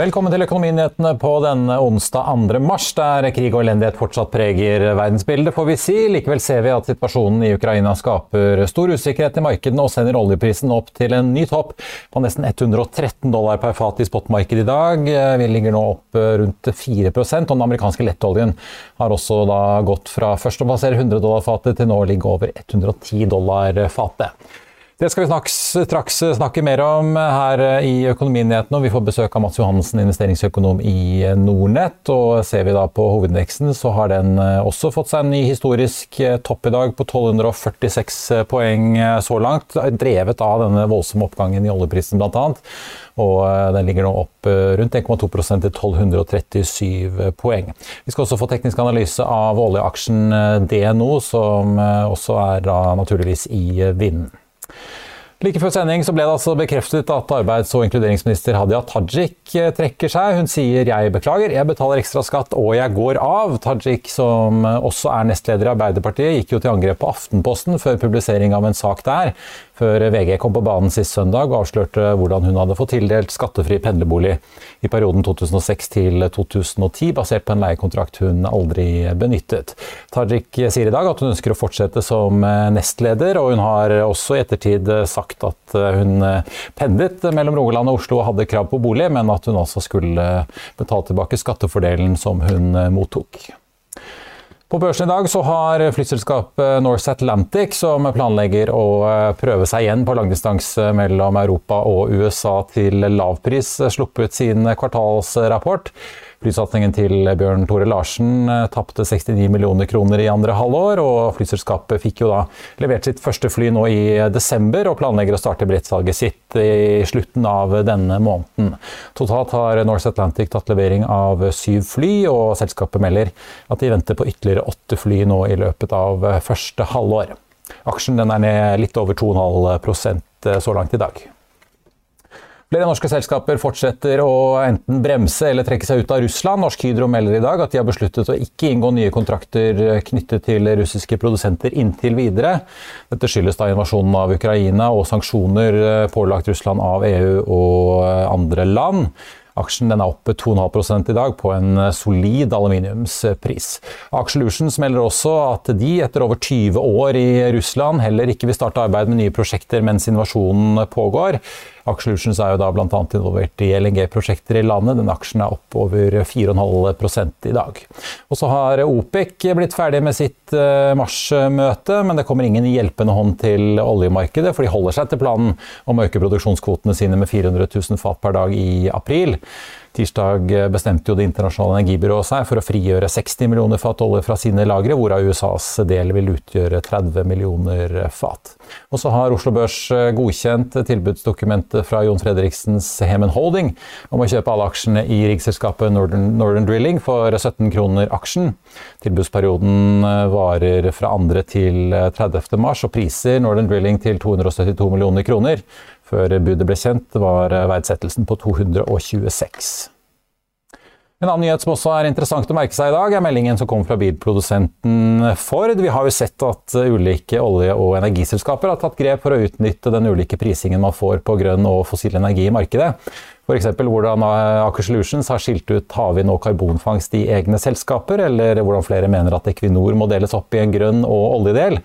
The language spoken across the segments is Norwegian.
Velkommen til Økonominyhetene på denne onsdag 2. mars, der krig og elendighet fortsatt preger verdensbildet, får vi si. Likevel ser vi at situasjonen i Ukraina skaper stor usikkerhet i markedene og sender oljeprisen opp til en ny topp på nesten 113 dollar per fat i spotmarkedet i dag. Vi ligger nå opp rundt 4% og den amerikanske lettoljen har også da gått fra først å passere 100 dollar fatet til nå å ligge over 110 dollar fatet. Det skal vi straks, snakke mer om her i Økonominyhetene. Vi får besøk av Mats Johansen, investeringsøkonom i Nordnett. Og ser vi da på hovedindeksen, så har den også fått seg en ny historisk topp i dag på 1246 poeng så langt. Drevet av denne voldsomme oppgangen i oljeprisen bl.a. Og den ligger nå opp rundt 1,2 til 1237 poeng. Vi skal også få teknisk analyse av oljeaksjen DNO, som også er da naturligvis i vinden. Like før sending ble det altså bekreftet at arbeids- og inkluderingsminister Hadia Tajik eh, trekker seg. Hun sier 'jeg beklager, jeg betaler ekstra skatt og jeg går av'. Tajik, som også er nestleder i Arbeiderpartiet, gikk jo til angrep på Aftenposten før publisering av en sak der før VG kom på banen sist søndag og avslørte hvordan hun hadde fått tildelt skattefri pendlerbolig i perioden 2006 til 2010, basert på en leiekontrakt hun aldri benyttet. Tajik sier i dag at hun ønsker å fortsette som nestleder, og hun har også i ettertid sagt at hun pendlet mellom Rogaland og Oslo og hadde krav på bolig, men at hun også skulle betale tilbake skattefordelen som hun mottok. På børsen i dag så har flyselskapet North Atlantic, som planlegger å eh, prøve seg igjen på langdistanse mellom Europa og USA til lavpris, sluppet sin kvartalsrapport. Flysatsingen til Bjørn Tore Larsen eh, tapte 69 millioner kroner i andre halvår, og flyselskapet fikk jo da levert sitt første fly nå i desember, og planlegger å starte billettsalget sitt i slutten av denne måneden. Totalt har Norse Atlantic tatt levering av syv fly, og selskapet melder at de venter på ytterligere åtte fly nå i løpet av første halvår. Aksjen er ned litt over 2,5% så langt i dag. Flere norske selskaper fortsetter å enten bremse eller trekke seg ut av Russland. Norsk Hydro melder i dag at de har besluttet å ikke inngå nye kontrakter knyttet til russiske produsenter inntil videre. Dette skyldes da invasjonen av Ukraina og sanksjoner pålagt Russland av EU og andre land. Aksjen er oppe 2,5 i dag på en solid aluminiumspris. Aksjelutions melder også at de etter over 20 år i Russland heller ikke vil starte arbeid med nye prosjekter mens invasjonen pågår. Aksjelutions er jo da bl.a. involvert i LNG-prosjekter i landet. Den aksjen er opp over 4,5 i dag. Og så har OPEC blitt ferdig med sitt eh, marsmøte, men det kommer ingen hjelpende hånd til oljemarkedet, for de holder seg til planen om å øke produksjonskvotene sine med 400 000 fat per dag i april. Tirsdag bestemte jo Det internasjonale energibyrået seg for å frigjøre 60 millioner fat olje fra sine lagre, hvorav USAs del vil utgjøre 30 millioner fat. Og så har Oslo Børs godkjent tilbudsdokumentet fra Jon Fredriksens Hemen Holding om å kjøpe alle aksjene i riggselskapet Northern, Northern Drilling for 17 kroner aksjen. Tilbudsperioden varer fra 2. til 30. mars og priser Northern Drilling til 272 millioner kroner. Før budet ble kjent, var verdsettelsen på 226. En annen nyhet som også er interessant å merke seg i dag, er meldingen som kom fra bilprodusenten Ford. Vi har jo sett at ulike olje- og energiselskaper har tatt grep for å utnytte den ulike prisingen man får på grønn og fossil energi i markedet. F.eks. hvordan Aker Solutions har skilt ut havvind og karbonfangst i egne selskaper, eller hvordan flere mener at Equinor må deles opp i en grønn og oljedel.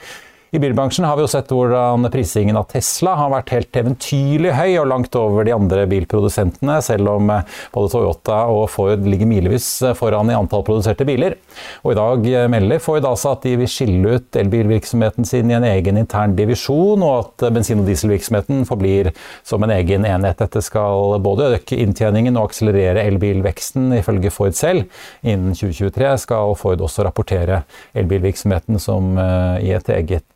I bilbransjen har vi jo sett hvordan prisingen av Tesla har vært helt eventyrlig høy og langt over de andre bilprodusentene, selv om eh, både Toyota og Ford ligger milevis foran i antall produserte biler. Og I dag eh, melder Ford altså at de vil skille ut elbilvirksomheten sin i en egen intern divisjon, og at bensin- og dieselvirksomheten forblir som en egen enhet. Dette skal både øke inntjeningen og akselerere elbilveksten, ifølge Ford selv. Innen 2023 skal Ford også rapportere elbilvirksomheten som eh, i et eget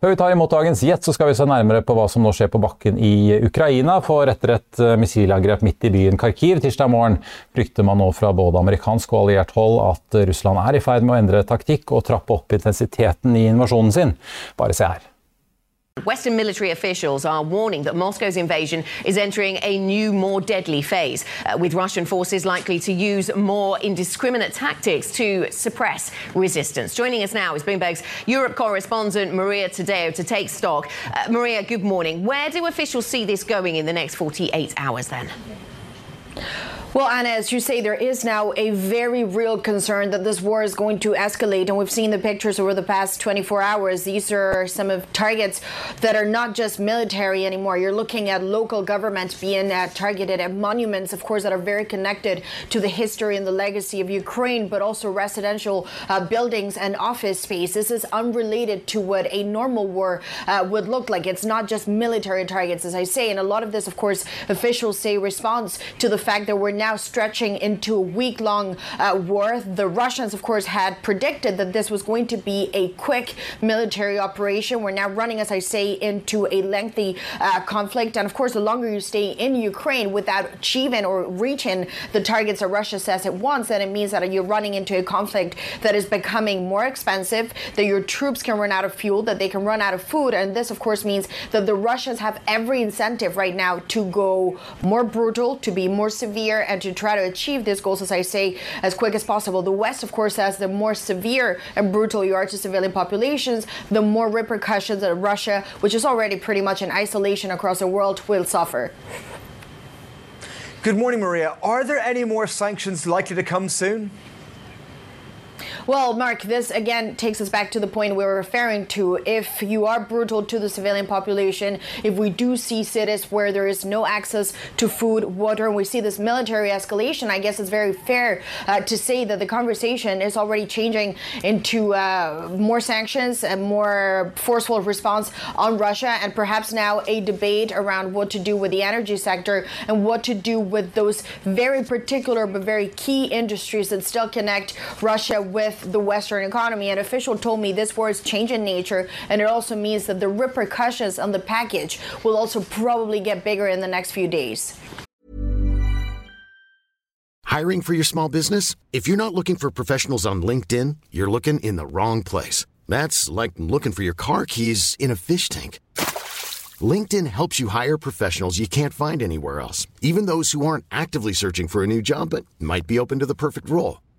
Før vi tar imot dagens gjett, så skal vi se nærmere på hva som nå skjer på bakken i Ukraina. For etter et eh, missilangrep midt i byen Kharkiv tirsdag morgen, frykter man nå fra både amerikansk og alliert hold at Russland er i ferd med å endre taktikk og trappe opp intensiteten i invasjonen sin. Bare se her. Western military officials are warning that Moscow's invasion is entering a new, more deadly phase, uh, with Russian forces likely to use more indiscriminate tactics to suppress resistance. Joining us now is Bloomberg's Europe correspondent Maria Tadeo to take stock. Uh, Maria, good morning. Where do officials see this going in the next 48 hours then? Well, Anna, as you say, there is now a very real concern that this war is going to escalate. And we've seen the pictures over the past 24 hours. These are some of targets that are not just military anymore. You're looking at local governments being uh, targeted at monuments, of course, that are very connected to the history and the legacy of Ukraine, but also residential uh, buildings and office space. This is unrelated to what a normal war uh, would look like. It's not just military targets, as I say. And a lot of this, of course, officials say responds to the fact that we're now stretching into a week long uh, war. The Russians, of course, had predicted that this was going to be a quick military operation. We're now running, as I say, into a lengthy uh, conflict. And of course, the longer you stay in Ukraine without achieving or reaching the targets that Russia says it wants, then it means that you're running into a conflict that is becoming more expensive, that your troops can run out of fuel, that they can run out of food. And this, of course, means that the Russians have every incentive right now to go more brutal, to be more severe, and to try to achieve these goals, as I say, as quick as possible. The West, of course, says the more severe and brutal you are to civilian populations, the more repercussions that Russia, which is already pretty much in isolation across the world, will suffer. Good morning, Maria. Are there any more sanctions likely to come soon? Well, Mark, this again takes us back to the point we were referring to. If you are brutal to the civilian population, if we do see cities where there is no access to food, water, and we see this military escalation, I guess it's very fair uh, to say that the conversation is already changing into uh, more sanctions and more forceful response on Russia, and perhaps now a debate around what to do with the energy sector and what to do with those very particular but very key industries that still connect Russia with the Western economy. An official told me this war is changing nature, and it also means that the repercussions on the package will also probably get bigger in the next few days. Hiring for your small business? If you're not looking for professionals on LinkedIn, you're looking in the wrong place. That's like looking for your car keys in a fish tank. LinkedIn helps you hire professionals you can't find anywhere else, even those who aren't actively searching for a new job but might be open to the perfect role.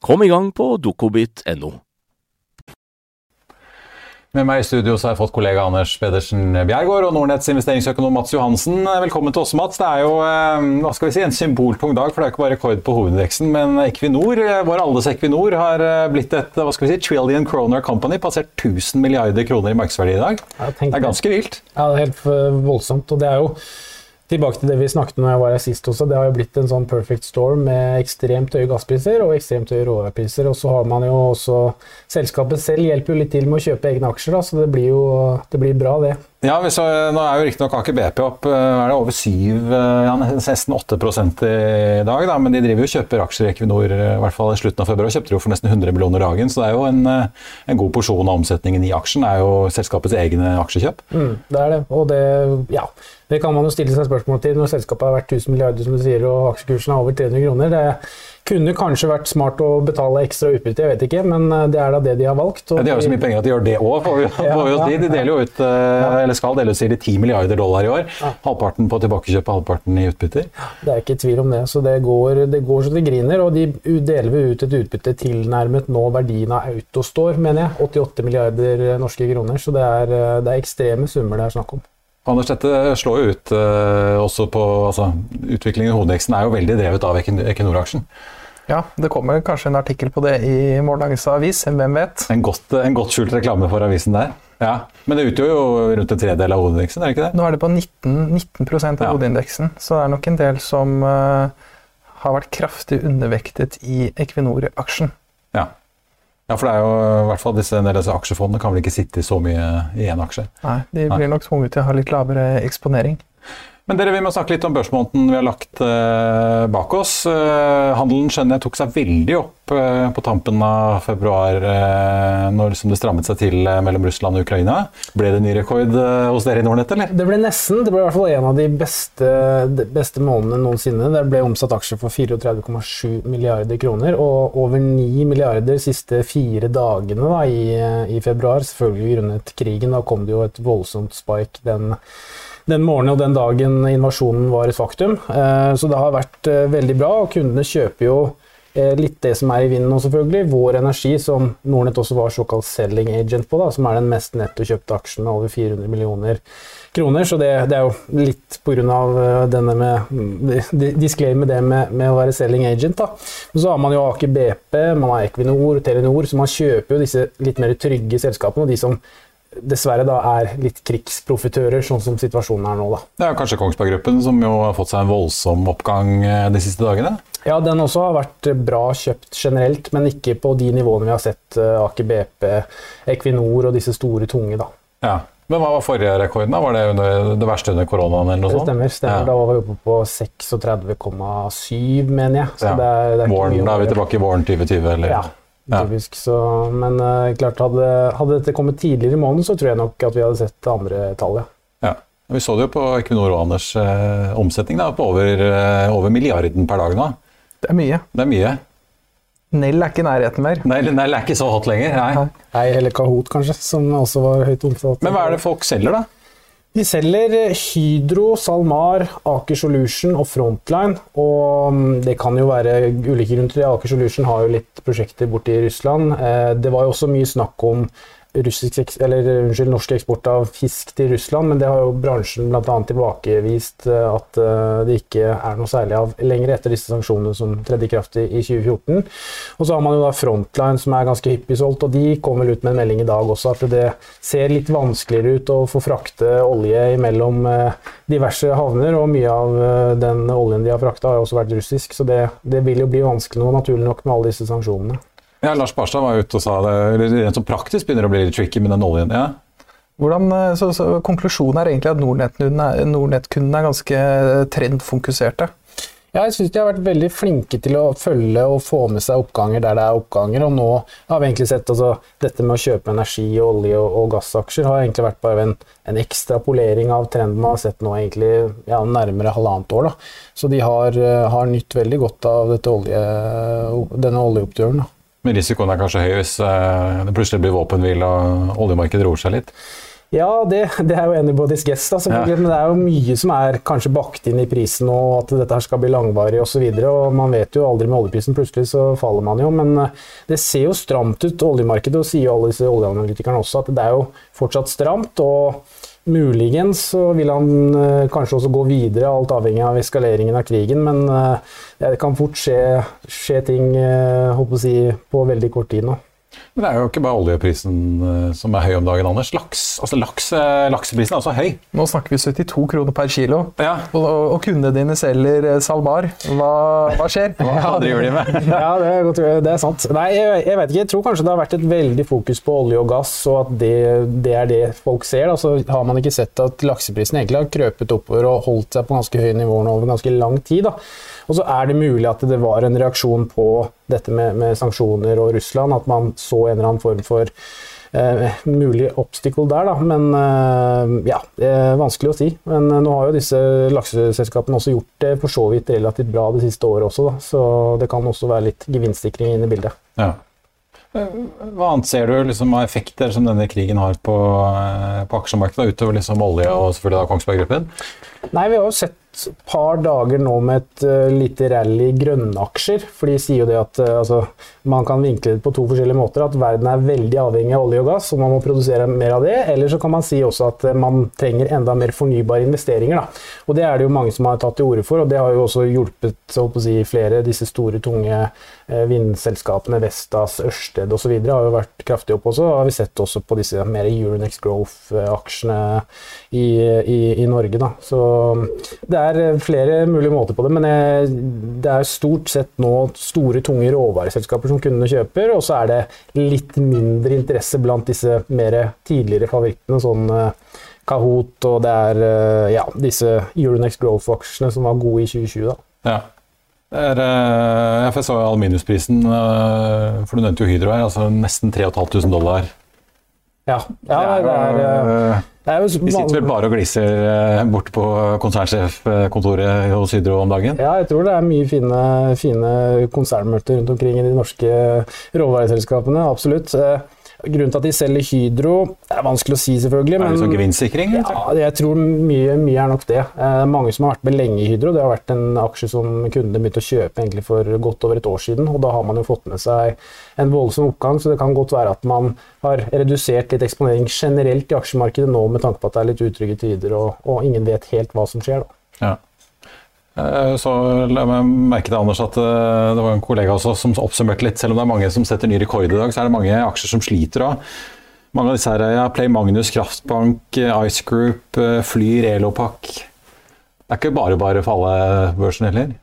Kom i gang på dokobit.no. Med meg i studio så har jeg fått kollega Anders Pedersen Bjergård og Nordnetts investeringsøkonom Mats Johansen. Velkommen til oss, Mats. Det er jo eh, hva skal vi si, en symboltung dag, for det er ikke bare rekord på hovedindeksen. Men Equinor, eh, vår alles Equinor, har eh, blitt et hva skal vi si, trillion kroner company. Passert 1000 milliarder kroner i markedsverdi i dag. Det er ganske vilt. Ja, det er helt voldsomt. og det er jo Tilbake til det vi snakket om når jeg var her sist også. Det har jo blitt en sånn perfect storm med ekstremt høye gasspriser og ekstremt høye råvarepriser. Og så har man jo også Selskapet selv hjelper jo litt til med å kjøpe egne aksjer, da, så det blir jo det blir bra, det. Ja, så, Nå er jo riktignok Aker BP opp eh, er det over 7, eh, ja, nesten 8 i dag. Da, men de driver jo kjøper aksjer i Equinor eh, i hvert fall i slutten av februar. Kjøpte jo for nesten 100 millioner dagen, så det er jo en, en god porsjon av omsetningen i aksjen. Det er jo selskapets egne aksjekjøp. Mm, det er det. Og det, ja, det kan man jo stille seg spørsmål til når selskapet har vært 1000 milliarder, som du sier, og aksjekursen er over 300 kroner. Det kunne kanskje vært smart å betale ekstra utbytte, jeg vet ikke, men eh, det er da det de har valgt. Ja, de har jo så mye penger at de gjør det òg, får vi jo si. De deler jo ut, eh, eller skal dele ut 10 milliarder dollar i år. Halvparten på tilbakekjøp og halvparten i utbytter. Det er ikke tvil om det. Så det går, det går så det griner. Og de deler ut et utbytte tilnærmet nå verdien av Autostore, mener jeg. 88 milliarder norske kroner. Så det er, eh, det er ekstreme summer det er snakk om. Anders, dette slår jo ut eh, også på altså, Utviklingen i hovedveksten er jo veldig drevet av Equinor-aksjen. Ja, det kommer kanskje en artikkel på det i morgendagens avis, hvem vet? En godt, en godt skjult reklame for avisen der. Ja, Men det utgjør jo rundt en tredel av hovedindeksen, er det ikke det? Nå er det på 19, 19 av ja. hovedindeksen, så det er nok en del som uh, har vært kraftig undervektet i Equinor-aksjen. Ja. ja. for det er jo i hvert fall disse, disse aksjefondene kan vel ikke sitte så mye i én aksje? Nei, de blir Nei. nok tvunget til å ha litt lavere eksponering. Men dere, Vi må snakke litt om børsmåneden vi har lagt eh, bak oss. Eh, handelen skjønner jeg tok seg veldig opp eh, på tampen av februar, eh, når liksom det strammet seg til eh, mellom Russland og Ukraina. Ble det ny rekord eh, hos dere i Nordnett, eller? Det ble nesten. Det ble i hvert fall en av de beste, de beste månedene noensinne. Det ble omsatt aksjer for 34,7 milliarder kroner, og over 9 milliarder de siste fire dagene da, i, i februar. Selvfølgelig grunnet krigen. Da kom det jo et voldsomt spike den den morgenen og den dagen invasjonen var et faktum. Eh, så det har vært eh, veldig bra, og kundene kjøper jo eh, litt det som er i vinden nå, selvfølgelig. Vår Energi, som Nordnett også var såkalt selling agent på, da, som er den mest nettokjøpte aksjen med over 400 millioner kroner. Så det, det er jo litt pga. denne med Disclaimer det med, med, å være selling agent. da. Men så har man jo Aker BP, man har Equinor, Telenor, så man kjøper jo disse litt mer trygge selskapene. og de som dessverre da er litt krigsprofitører, sånn som situasjonen er nå. da. Det er kanskje Kongsberg Gruppen som jo har fått seg en voldsom oppgang eh, de siste dagene? Ja, den også har vært bra kjøpt generelt, men ikke på de nivåene vi har sett uh, Aker BP, Equinor og disse store, tunge. da. Ja, Men hva var forrige rekorden? da? Var det under, det verste under koronaen? eller noe sånt? Det stemmer. stemmer. Ja. Da var vi oppe på 36,7, mener jeg. Så ja. det er, det er våren, da er vi tilbake i våren 2020? eller? Ja. Typisk, så, men uh, klart hadde, hadde, dette kommet tidligere i måneden, så tror jeg nok at vi hadde sett det andre tallet. Ja. ja. Vi så det jo på Equinor og Anders eh, omsetning da, på over, eh, over, milliarden per dag nå. Det er mye. Det er mye. Nell er ikke i nærheten mer. Nell, Nell er ikke så hot lenger. Nei. Nei, Eller Kahoot, kanskje, som også var høyt omsatt. Men hva er det folk selger, da? Vi selger Hydro, SalMar, Aker Solution og Frontline. Og mm, det kan jo være ulike grunner til det. Aker Solution har jo litt prosjekter borte i Russland. Eh, det var jo også mye snakk om eller, unnskyld, norsk eksport av fisk til Russland, men det har jo bransjen bl.a. tilbakevist eh, at eh, det ikke er noe særlig av lenger etter disse sanksjonene som tredde i kraft i 2014. Og så har man jo da Frontline som er ganske hyppig solgt, og de kom vel ut med en melding i dag også at det ser litt vanskeligere ut å få frakte olje mellom eh, diverse havner, og mye av den oljen de har frakta har også vært russisk, så det, det vil jo bli vanskelig nå, naturlig nok, med alle disse sanksjonene. Ja, Lars Barstad var ute og sa det. Rent så praktisk begynner det å bli litt tricky med den oljen. ja. Hvordan, eh, så, så, konklusjonen er egentlig at Nordnett-kundene er, er ganske trendfokuserte? Ja, jeg syns de har vært veldig flinke til å følge og få med seg oppganger der det er oppganger. Og nå har vi egentlig sett altså, dette med å kjøpe energi, olje og, og gassaksjer har egentlig vært bare en, en ekstrapolering av trenden man har sett nå egentlig ja, nærmere halvannet år. Da. Så de har, eh, har nytt veldig godt av olje, denne oljeoppturen. Men risikoen er kanskje høy hvis eh, det plutselig blir våpenhvile og oljemarkedet roer seg litt? Ja, det, det, er jo anybody's guess, da. Ja. Men det er jo mye som er kanskje bakt inn i prisen, og at dette her skal bli langvarig osv. Man vet jo aldri med oljeprisen. Plutselig så faller man jo. Men eh, det ser jo stramt ut, oljemarkedet, og sier jo alle disse oljeanalytikerne også, at det er jo fortsatt stramt. og Muligens så vil han uh, kanskje også gå videre, alt avhengig av eskaleringen av krigen. Men uh, det kan fort skje, skje ting uh, si, på veldig kort tid nå. Men det er jo ikke bare oljeprisen eh, som er høy om dagen, Anders. Laks, altså laks, eh, lakseprisen er også høy. Nå snakker vi 72 kroner per kilo, ja. og, og, kundene dine selger eh, SalMar. Hva, hva, skjer? Hva driver de med? ja, det er, godt, det er, sant. Nei, jeg, jeg, vet ikke. Jeg tror kanskje det har vært et veldig fokus på olje og gass, og at det, det er det folk ser. Da. Så har man ikke sett at lakseprisen egentlig har krøpet oppover og holdt seg på ganske høye nivåer over ganske lang tid. Da. Og så er det mulig at det var en reaksjon på dette med, med sanksjoner og Russland, at man så en eller annen form for Eh, mulig obstacle der, da. Men eh, ja, er vanskelig å si. Men eh, nå har jo disse lakseselskapene også gjort det for så vidt relativt bra det siste året også, da. Så det kan også være litt gevinstsikring inne i bildet. Ja. Hva annet ser du liksom, av effekter som denne krigen har på, eh, på aksjemarkedet, utover liksom olje og selvfølgelig da Kongsberg Gruppen? Nei, Vi har jo sett et par dager nå med et uh, lite rally grønnaksjer. For de sier jo det at uh, altså, man kan vinkle det på to forskjellige måter. At verden er veldig avhengig av olje og gass, og man må produsere mer av det. Eller så kan man si også at uh, man trenger enda mer fornybare investeringer. Da. Og det er det jo mange som har tatt til orde for, og det har jo også hjulpet si, flere disse store, tunge vindselskapene, Vestas, Ørsted osv. har jo vært kraftig opp også. har vi sett også på disse mer Euronex Growth-aksjene i, i, i, Norge. Da. Så det er eh, flere mulige måter på det, men jeg, det er stort sett nå store, tunge råvareselskaper som kundene kjøper, og så er det litt mindre interesse blant disse mer tidligere favorittene, sånn eh, Kahoot og det er ja, disse Euronex Growth-aksjene som var gode i 2020. da. Ja. Er, jeg så aluminiumsprisen, for du nevnte jo Hydro her, altså nesten 3500 dollar. Ja, ja det er, vi sitter vel bare og gliser eh, bort på konsernsjefkontoret hos Hydro om dagen? Ja, jeg tror det er mye fine, fine konsernmøter rundt omkring i de norske råvareselskapene. Absolutt. Grunnen til at de selger Hydro, det er vanskelig å si, selvfølgelig. Er det sånn gevinstsikring? Ja, jeg tror mye, mye, er nok det. Eh, mange som har vært med lenge i Hydro. Det har vært en aksje som kundene begynte å kjøpe egentlig for godt over et år siden. og Da har man jo fått med seg en voldsom oppgang, så det kan godt være at man har redusert litt eksponering generelt i aksjemarkedet nå med tanke på at det er litt utrygge tider og, og ingen vet helt hva som skjer. Da. Ja. Eh, så la meg merke til Anders at eh, det var en kollega også som oppsummerte litt. Selv om det er mange som setter ny rekord i dag, så er det mange aksjer som sliter òg. Mange av disse her er Play Magnus, Kraftbank, Ice Group, eh, Flyr, Elopak. Det er ikke bare bare for alle børsen heller?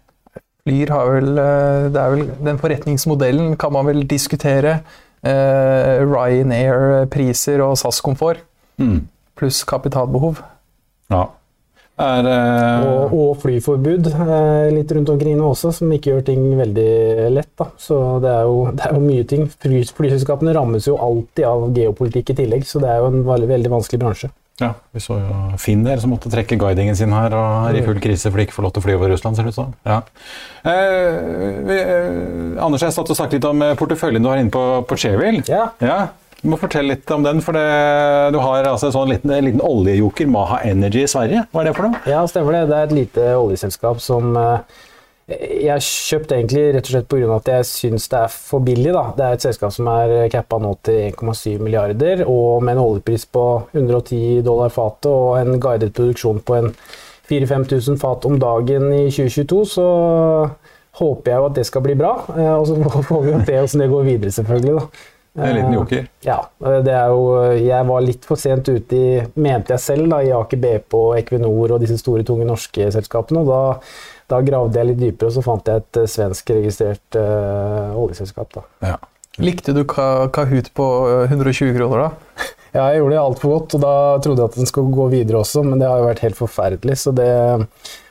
Flyr har vel Det er vel Den forretningsmodellen kan man vel diskutere. Uh, Ryanair-priser og SAS-komfort. Mm. Pluss kapitalbehov. Ja. Er, uh... og, og, flyforbud uh, litt rundt omkring nå også, som ikke gjør ting veldig lett. Da. Så det er, jo, det er jo mye ting. Fly, flyselskapene rammes jo alltid av geopolitikk i tillegg, så det er jo en veldig, veldig vanskelig bransje. Ja, Vi så jo Finner som måtte trekke guidingen sin her og er i full krise fordi de ikke får lov til å fly over Russland. ser det ut som. Ja. Eh, vi, eh, Anders, jeg satt og snakket litt om porteføljen du har inne på, på Cherville. Ja. ja. Du må fortelle litt om den, for det, du har altså en sånn liten, en liten oljejoker, Maha Energy i Sverige. Hva er det for noe? Ja, stemmer det. Det er et lite oljeselskap som eh, jeg har kjøpt egentlig rett og slett pga. at jeg syns det er for billig. Da. Det er et selskap som er cappa nå til 1,7 milliarder, og med en oljepris på 110 dollar fatet og en guidet produksjon på en 4000-5000 fat om dagen i 2022, så håper jeg jo at det skal bli bra. Eh, og så får vi jo se hvordan det går videre, selvfølgelig. da. En liten joker? Ja. det er jo, jeg var litt for sent ute i, mente jeg selv, da, i Aker BP og Equinor og disse store, tunge norske selskapene. og da, da gravde jeg litt dypere, og så fant jeg et svenskregistrert svensk-registrert uh, oljeselskap. da. Ja. Likte du Kahoot på 120 kroner, da? Ja, jeg gjorde det altfor godt, og da trodde jeg at den skulle gå videre også, men det har jo vært helt forferdelig. Så det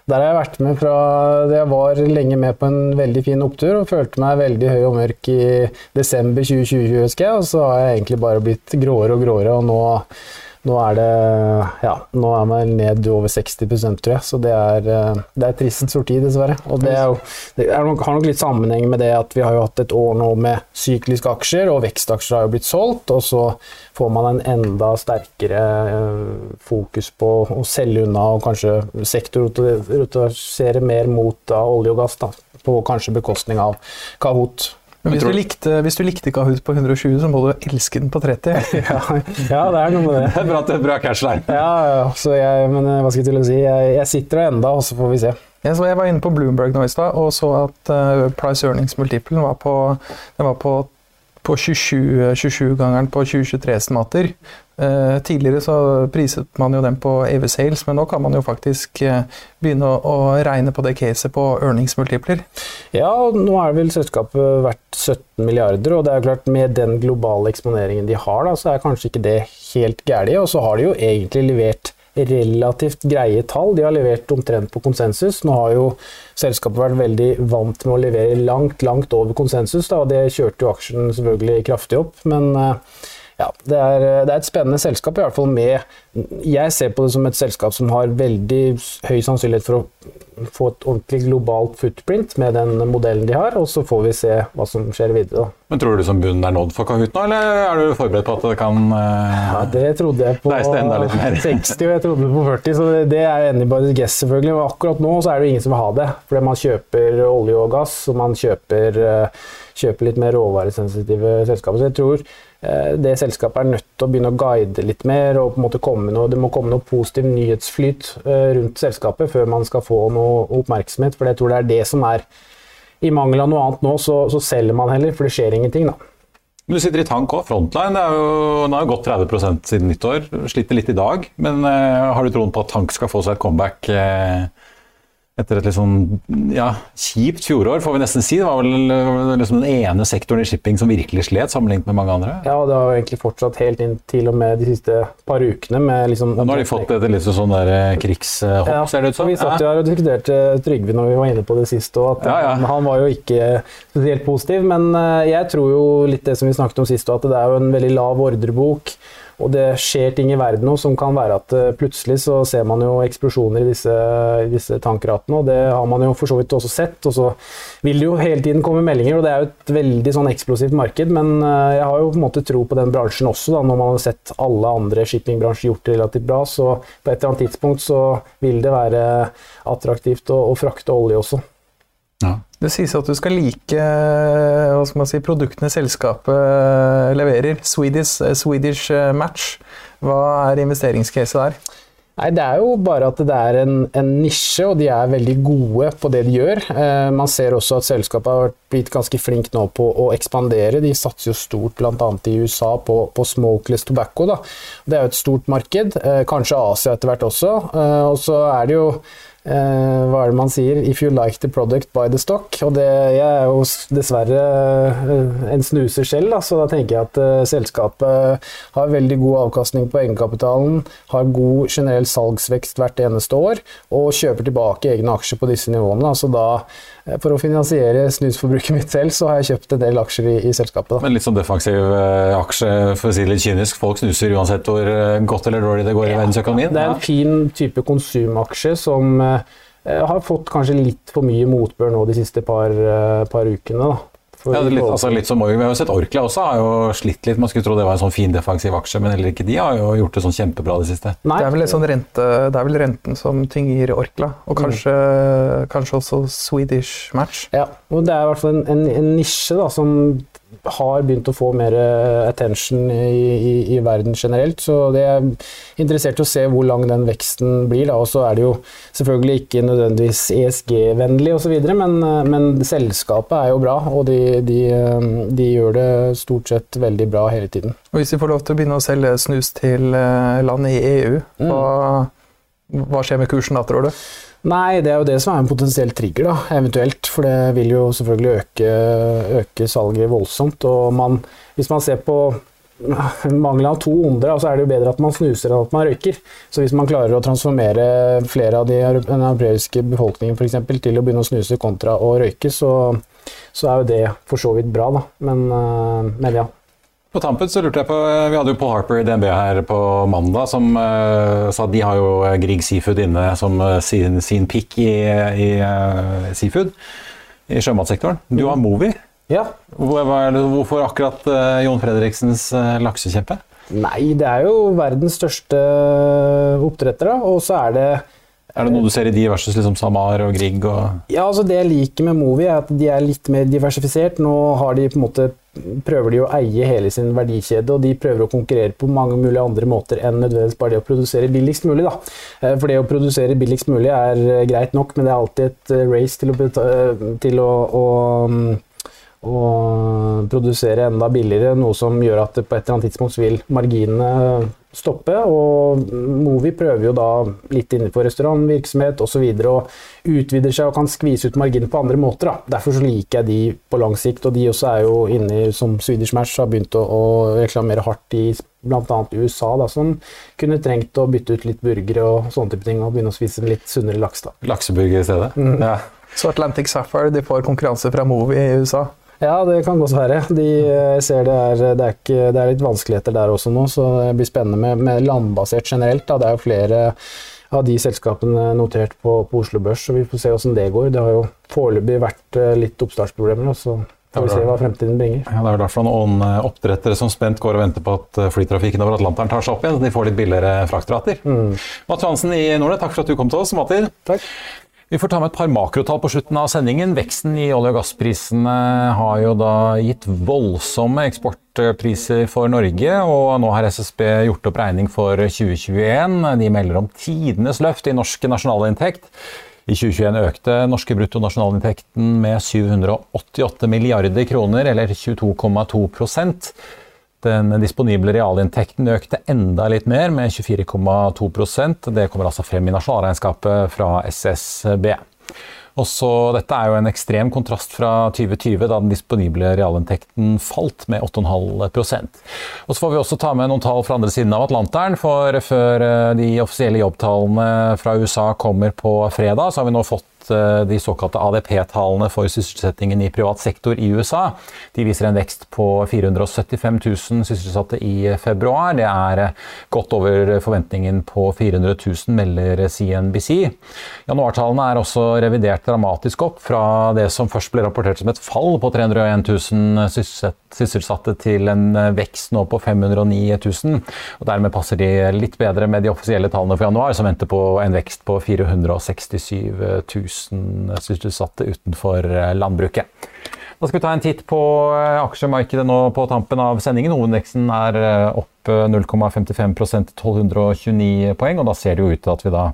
Der har jeg vært med fra Jeg var lenge med på en veldig fin opptur og følte meg veldig høy og mørk i desember 2020, husker jeg. Og så har jeg egentlig bare blitt gråere og gråere, og nå nå er det Ja, nå er man ned over 60 tror jeg, så det er, eh, det er trist sorti, dessverre. Og det, jo, det nok, har nok litt sammenheng med det at vi har jo hatt et år nå med sykliske aksjer, og vekstaksjer har jo blitt solgt, og så får man en enda sterkere eh, fokus på å selge unna og kanskje sektorrotasere mer mot olje og gass, da, på kanskje bekostning av Kahoot. Men hvis, du likte, hvis du likte Kahoot på 120, så må du elske den på 30. ja, ja, det er noe med det. Det er bra, det er bra cash-line. Ja, ja, jeg, men eh, hva skal jeg til å si? Jeg, jeg sitter og enda, og så får vi se. Ja, jeg var inne på Bloomberg nå i stad og så at uh, price earnings multiplen var på, den var på på 27-gangeren 27 på 2023-estimater. Eh, tidligere så priset man jo den på EV Sales, men nå kan man jo faktisk eh, begynne å, regne på det caset på earningsmultipler. Ja, og nå er vel selskapet verdt 17 milliarder, og det er klart med den globale eksponeringen de har, da, så er kanskje ikke det helt gærent. Og så har de jo egentlig levert relativt greie tall. De har levert omtrent på konsensus. Nå har jo selskapet vært veldig vant med å levere langt, langt over konsensus, da, og det kjørte jo aksjen selvfølgelig kraftig opp. men uh, ja, det er, det er, et spennende selskap, i hvert fall med Jeg ser på det som et selskap som har veldig høy sannsynlighet for å få et ordentlig globalt footprint med den modellen de har, og så får vi se hva som skjer videre. Da. Men Tror du som bunnen er nådd for Kahoot nå, eller er du forberedt på at det kan uh, ja, Det trodde jeg på 60, og jeg trodde på 40, så det, er anybody's guess, selvfølgelig. Og akkurat nå så er det ingen som vil ha det, fordi man kjøper olje og gass, og man kjøper, uh, kjøper litt mer råvaresensitive selskaper. Så jeg tror Eh, det selskapet er nødt til å begynne å guide litt mer. og på en måte komme noe, Det må komme noe positiv nyhetsflyt eh, rundt selskapet før man skal få noe oppmerksomhet. For jeg tror det er det som er I mangel av noe annet nå, så, så selger man heller, for det skjer ingenting. da. Men Du sitter i tank òg. Frontline det jo, den har jo gått 30% siden nyttår. Sliter litt i dag. Men uh, har du troen på at tank skal få seg et comeback? Uh, etter et litt sånn ja, kjipt fjorår, får vi nesten si. Det var vel liksom den ene sektoren i shipping som virkelig slet, sammenlignet med mange andre. Ja, det har egentlig fortsatt helt inn til og med de siste par ukene. med liksom... nå har de fått et litt sånn der eh, krigshopp, ja, ser det ut som. Vi satt jo her og diskuterte Trygve når vi var inne på det sist, og at ja, ja. han var jo ikke spesielt positiv. Men eh, jeg tror jo litt det som vi snakket om sist, at det er jo en veldig lav ordrebok. Og det skjer ting i verden nå som kan være at uh, plutselig så ser man jo eksplosjoner i disse, disse tankratene, og det har man jo for så vidt også sett. Og så vil det jo hele tiden komme meldinger, og det er jo et veldig sånn eksplosivt marked. Men uh, jeg har jo på en måte tro på den bransjen også, da, når man har sett alle andre shippingbransjer gjort det relativt bra. Så på et eller annet tidspunkt så vil det være attraktivt å, å frakte olje også. Ja. Det sies at du skal like hva skal man si, produktene selskapet eh, leverer. Swedish, eh, Swedish eh, Match. Hva er investeringscaset der? Nei, Det er jo bare at det er en, en, nisje, og de er veldig gode på det de gjør. Eh, man ser også at selskapet har blitt ganske flink nå på å ekspandere. De satser jo stort bl.a. i USA på, på, smokeless tobacco. Da. Det er jo et stort marked. Eh, kanskje Asia etter hvert også. Eh, og så er det jo Eh, hva er det man sier? 'If you like the product, buy the stock'. Og det, jeg er jo dessverre eh, en snuser selv, da, så da tenker jeg at uh, selskapet har veldig god avkastning på egenkapitalen, har god generell salgsvekst hvert eneste år, og kjøper tilbake egne aksjer på disse nivåene. Så da for å finansiere snusforbruket mitt selv, så har jeg kjøpt en del aksjer i, i selskapet. Da. Men litt sånn defensiv eh, aksje, for å si litt kynisk. Folk snuser uansett hvor eh, godt eller dårlig det går ja, i verdensøkonomien? Det er en fin type konsumaksje som eh, har fått kanskje litt for mye motbør nå de siste par, eh, par ukene. Da. Ja, litt, altså litt som Vi har jo sett Orkla også har jo slitt litt. Man skulle tro det var en sånn fin defensiv aksje, men heller ikke de har jo gjort det sånn kjempebra det siste. Nei. Det, er vel sånn rente, det er vel renten som tynger Orkla, og kanskje, mm. kanskje også Swedish Match. Ja, og det er i hvert fall en, en, en nisje da, som har begynt å få mer eh, attention i, i, i, verden generelt. Så det er interessert i å se hvor lang den veksten blir. Og så er det jo selvfølgelig ikke nødvendigvis ESG-vennlig osv., men, eh, men selskapet er jo bra, og de, de, eh, de, gjør det stort sett veldig bra hele tiden. Og Hvis vi får lov til å begynne å selge snus til land i EU, mm. hva, hva skjer med kursen da, tror du? Nei, det er jo det som er en potensiell trigger, da, eventuelt. For det vil jo selvfølgelig øke, øke salget voldsomt. Og man, hvis man ser på mangelen av to onder, så er det jo bedre at man snuser enn at man røyker. Så hvis man klarer å transformere flere av de, den europeiske befolkningen eksempel, til å begynne å snuse kontra å røyke, så, så er jo det for så vidt bra, da. Men, eh, men ja. På tampen så lurte jeg på, Vi hadde jo Paul Harper i DNB her på mandag, som uh, sa at de har jo Grieg Seafood inne som uh, sin, sin pick i, i uh, seafood i sjømatsektoren. Du har Movi. Ja. Hvorfor akkurat Jon Fredriksens laksekjempe? Nei, det er jo verdens største oppdrettere, og så er det er det noe du ser i de versus liksom Samar og Grieg? Og ja, altså Det jeg liker med Movi, er at de er litt mer diversifisert. Nå har de på en måte prøver de å eie hele sin verdikjede, og de prøver å konkurrere på mange mulige andre måter enn nødvendigvis bare det å produsere billigst mulig. Da. Eh, for det å produsere billigst mulig er greit nok, men det er alltid et race til å, til å, å å produsere enda billigere, noe som gjør at på et eller annet tidspunkt vil marginene stoppe. Og Movi prøver jo da litt innenfor restaurantvirksomhet osv. Og, så og utvider seg og kan skvise ut marginer på andre måter. Da. Derfor så liker jeg de på lang sikt, og de også er jo inne som Swedish Match har begynt å, å reklamere hardt i bl.a. USA, da, som kunne trengt å bytte ut litt burgere og sånne type ting, og begynne å spise litt sunnere laks. da. Lakseburger i stedet? Mm. Ja. Så Atlantic Sapphire de får konkurranse fra Movi i USA? Ja, det kan godt være. De eh, ser det er, det, er ikke, det er litt vanskeligheter der også nå, så det blir spennende med, med landbasert generelt. Da. Det er jo flere av de selskapene notert på, på Oslo Børs, så vi får se hvordan det går. Det har jo foreløpig vært eh, litt oppstartsproblemer. så får vi se hva fremtiden bringer. Ja, det er derfor noen eh, oppdrettere som spent går og venter på at flytrafikken over Atlanteren tar seg opp igjen, så de får litt billigere fraktrater. Mm. Mats Johansen i Nordnett, takk for at du kom til oss som. Takk. Vi får ta med et par makrotall på slutten av sendingen. Veksten i olje- og gassprisene har jo da gitt voldsomme eksportpriser for Norge, og nå har SSB gjort opp regning for 2021. De melder om tidenes løft i norsk nasjonalinntekt. I 2021 økte norske bruttonasjonalinntekten med 788 milliarder kroner, eller 22,2 den disponible realinntekten økte enda litt mer, med 24,2% Det kommer altså frem i nasjonalregnskapet fra SSB. Også, dette er jo en ekstrem kontrast fra 2020, da den disponible realinntekten falt med 8,5% Og Så får vi også ta med noen tall fra andre siden av Atlanteren. For før eh, de offisielle jobbtallene fra USA kommer på fredag, så har vi nå fått Eh, de såkalte ADP-tallene for sysselsettingen i privat sektor i USA. De viser en vekst på 475 000 sysselsatte i februar. Det er eh, godt over forventningen på 400 000, melder CNBC. Januartallene er også revidert dramatisk opp fra det som først ble rapportert som et fall på 301 000 sysselsatte til en eh, vekst nå på 509 000. Og dermed passer de litt bedre med de offisielle tallene for januar, som venter på en vekst på 467 000 sysselsatte utenfor eh, landbruket. Da skal vi ta en titt på eh, aksjemarkedet nå på tampen av sendingen. Hovedindeksen er opp 0,55 til 1229 poeng, og da ser det jo ut til at vi da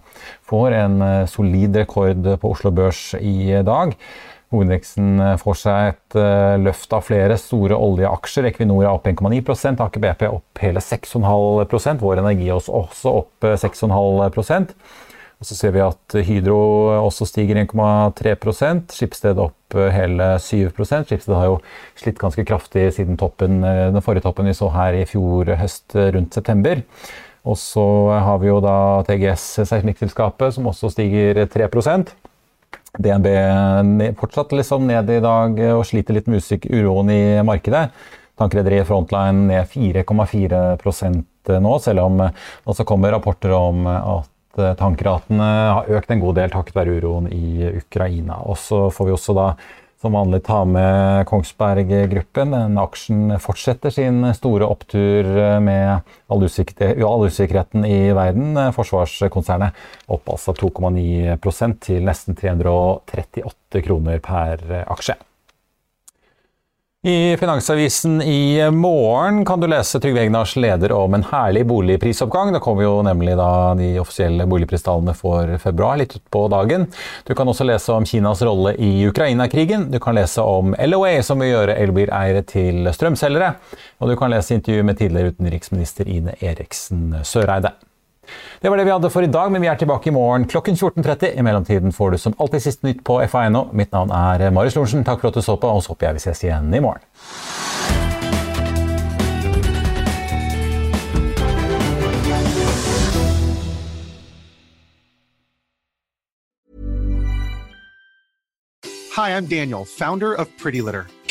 får en solid rekord på Oslo Børs i dag. Hovedindeksen får seg et løft av flere store oljeaksjer. Equinor er opp 1,9 Aker BP opp hele 6,5% Vår Energi er også opp 6,5% og så ser vi at Hydro også stiger 1,3 Skipsted opp eh, hele 7% Skipsted har jo slitt ganske kraftig siden toppen, eh, den forrige toppen vi så her i fjor høst eh, rundt september. Og så har vi jo da TGS, seismikkselskapet, som også stiger 3 DNB fortsatt liksom ned i dag og sliter litt med uroen i markedet. Tankrederiet Frontline ned 4,4 nå, selv om det også kommer rapporter om at Eh, tankratene har økt en god del takket være uroen i Ukraina. Og så får vi også da som vanlig ta med Kongsberg Gruppen. Den aksjen fortsetter sin store opptur med all, usikkerheten i verden. Forsvarskonsernet opp altså 2,9% til nesten 338 kroner per aksje. I Finansavisen i morgen kan du lese Trygve Egnars leder om en herlig boligprisoppgang. Det kommer jo nemlig da de offisielle boligpristallene for februar litt utpå dagen. Du kan også lese om Kinas rolle i Ukraina-krigen. Du kan lese om LOA, som vil gjøre elbileiere til strømselgere. Og du kan lese intervju med tidligere utenriksminister Ine Eriksen Søreide. Det var det vi hadde for i dag, men vi er tilbake i morgen klokken 14.30. I mellomtiden får du som alltid siste nytt på fa.no. Mitt navn er Marius Lorentzen. Takk for at du så på, og så håper jeg vi ses igjen i morgen. Hi, I'm Daniel, founder of Pretty Litter.